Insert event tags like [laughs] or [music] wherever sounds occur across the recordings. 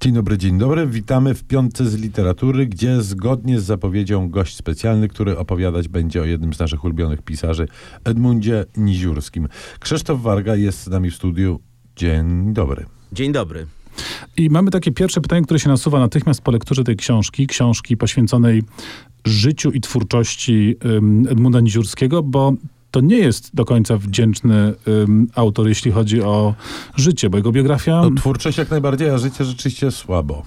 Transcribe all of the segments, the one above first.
Dzień dobry, dzień dobry. Witamy w Piątce z Literatury, gdzie zgodnie z zapowiedzią gość specjalny, który opowiadać będzie o jednym z naszych ulubionych pisarzy, Edmundzie Niziurskim. Krzysztof Warga jest z nami w studiu. Dzień dobry. Dzień dobry. I mamy takie pierwsze pytanie, które się nasuwa natychmiast po lekturze tej książki, książki poświęconej życiu i twórczości Edmunda Niziurskiego, bo to nie jest do końca wdzięczny ym, autor, jeśli chodzi o życie, bo jego biografia... No, twórczość jak najbardziej, a życie rzeczywiście słabo.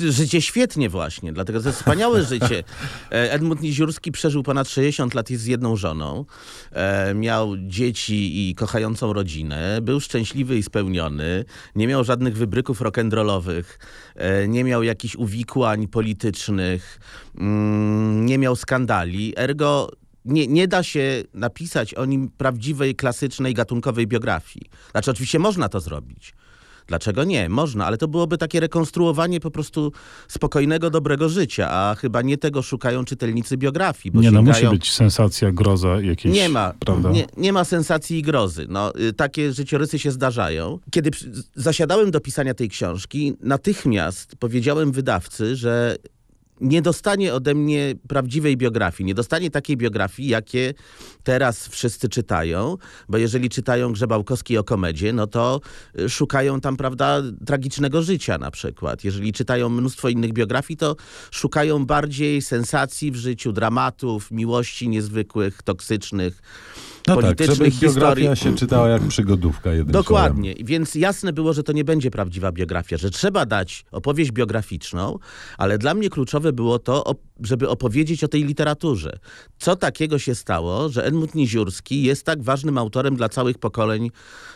Życie świetnie właśnie, dlatego to jest wspaniałe [laughs] życie. E, Edmund Niziurski przeżył ponad 60 lat z jedną żoną. E, miał dzieci i kochającą rodzinę. Był szczęśliwy i spełniony. Nie miał żadnych wybryków rock'n'rollowych. E, nie miał jakichś uwikłań politycznych. Mm, nie miał skandali. Ergo nie, nie da się napisać o nim prawdziwej, klasycznej, gatunkowej biografii. Znaczy oczywiście można to zrobić. Dlaczego nie? Można, ale to byłoby takie rekonstruowanie po prostu spokojnego, dobrego życia, a chyba nie tego szukają czytelnicy biografii. Bo nie, no sięgają... musi być sensacja, groza jakieś, Nie ma, prawda? nie, nie ma sensacji i grozy. No, y, takie życiorysy się zdarzają. Kiedy zasiadałem do pisania tej książki, natychmiast powiedziałem wydawcy, że nie dostanie ode mnie prawdziwej biografii. Nie dostanie takiej biografii, jakie teraz wszyscy czytają, bo jeżeli czytają Grzebałkowski o komedzie, no to y, szukają tam, prawda, tragicznego życia na przykład. Jeżeli czytają mnóstwo innych biografii, to szukają bardziej sensacji w życiu, dramatów, miłości niezwykłych, toksycznych, No tak, żeby politycznych biografia historii. się czytała jak przygodówka jednym Dokładnie. Więc jasne było, że to nie będzie prawdziwa biografia, że trzeba dać opowieść biograficzną, ale dla mnie kluczowe było to, żeby opowiedzieć o tej literaturze. Co takiego się stało, że Edmund Niziurski jest tak ważnym autorem dla całych pokoleń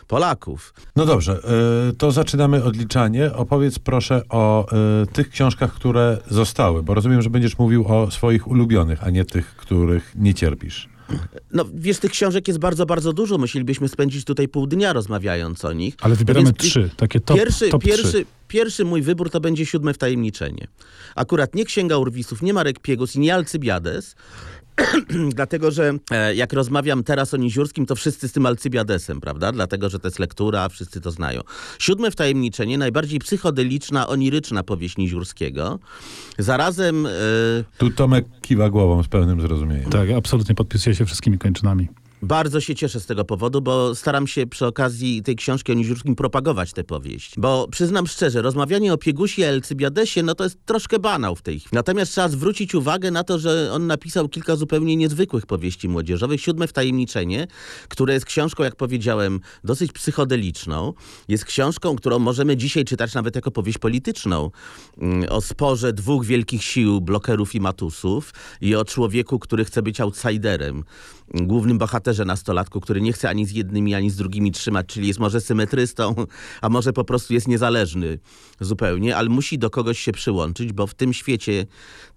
Polaków. No dobrze, y, to zaczynamy odliczanie. Opowiedz proszę o y, tych książkach, które zostały, bo rozumiem, że będziesz mówił o swoich ulubionych, a nie tych, których nie cierpisz. No wiesz, tych książek jest bardzo, bardzo dużo. Musielibyśmy spędzić tutaj pół dnia rozmawiając o nich. Ale wybieramy Więc- trzy, takie top, pierwszy, top pierwszy, pierwszy mój wybór to będzie siódme wtajemniczenie. Akurat nie Księga Urwisów, nie Marek Piegus i nie Alcybiades, [clears throat] dlatego że e, jak rozmawiam teraz o Niziurskim, to wszyscy z tym Alcybiadesem, prawda? Dlatego, że to jest lektura, a wszyscy to znają. Siódme wtajemniczenie, najbardziej psychodeliczna, oniryczna powieść Niziurskiego. Zarazem... E, Tu Tomek kiwa głową z pełnym zrozumieniem. Tak, absolutnie podpisuję się wszystkimi kończynami. Bardzo się cieszę z tego powodu, bo staram się przy okazji tej książki o Niziurskim propagować tę powieść. Bo przyznam szczerze, rozmawianie o Piegusie i Elcybiadesie, no to jest troszkę banał w tej chwili. Natomiast trzeba zwrócić uwagę na to, że on napisał kilka zupełnie niezwykłych powieści młodzieżowych. Siódme wtajemniczenie, które jest książką, jak powiedziałem, dosyć psychodeliczną. Jest książką, którą możemy dzisiaj czytać nawet jako powieść polityczną. Mm, O sporze dwóch wielkich sił, blokerów i matusów i o człowieku, który chce być outsiderem. Głównym bohaterze nastolatku, który nie chce ani z jednymi, ani z drugimi trzymać, czyli jest może symetrystą, a może po prostu jest niezależny zupełnie, ale musi do kogoś się przyłączyć, bo w tym świecie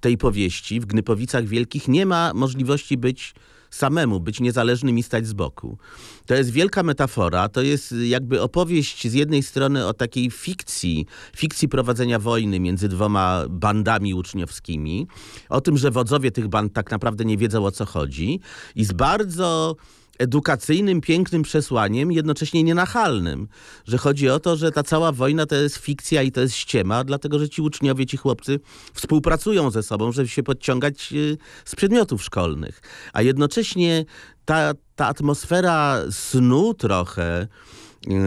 tej powieści, w Gnypowicach Wielkich, nie ma możliwości być samemu, być niezależnym i stać z boku. To jest wielka metafora, to jest jakby opowieść z jednej strony o takiej fikcji, fikcji prowadzenia wojny między dwoma bandami uczniowskimi, o tym, że wodzowie tych band tak naprawdę nie wiedzą o co chodzi i z bardzo edukacyjnym, pięknym przesłaniem, jednocześnie nienachalnym. Że chodzi o to, że ta cała wojna to jest fikcja i to jest ściema, dlatego że ci uczniowie, ci chłopcy współpracują ze sobą, żeby się podciągać y, z przedmiotów szkolnych. A jednocześnie ta, ta atmosfera snu trochę,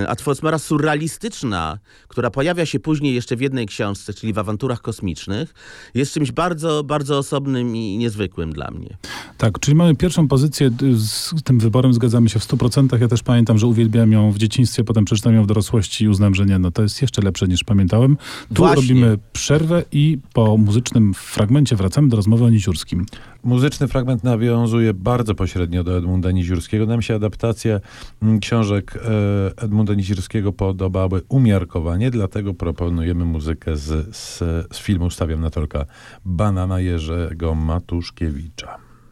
atmosfera surrealistyczna, która pojawia się później jeszcze w jednej książce, czyli w awanturach kosmicznych, jest czymś bardzo, bardzo osobnym i niezwykłym dla mnie. Tak, czyli mamy pierwszą pozycję, d- z tym wyborem zgadzamy się w 100%. Ja też pamiętam, że uwielbiałem ją w dzieciństwie, potem przeczytałem ją w dorosłości i uznałem, że nie, no to jest jeszcze lepsze niż pamiętałem. Tu Właśnie. robimy przerwę i po muzycznym fragmencie wracamy do rozmowy o Niziurskim. Muzyczny fragment nawiązuje bardzo pośrednio do Edmunda Niziurskiego. Nam się adaptacje mm, książek e, Edmunda Niziurskiego podobały umiarkowanie, dlatego proponujemy muzykę z, z, z filmu Stawiam na Tolka Banana Jerzego Matuszkiewicza.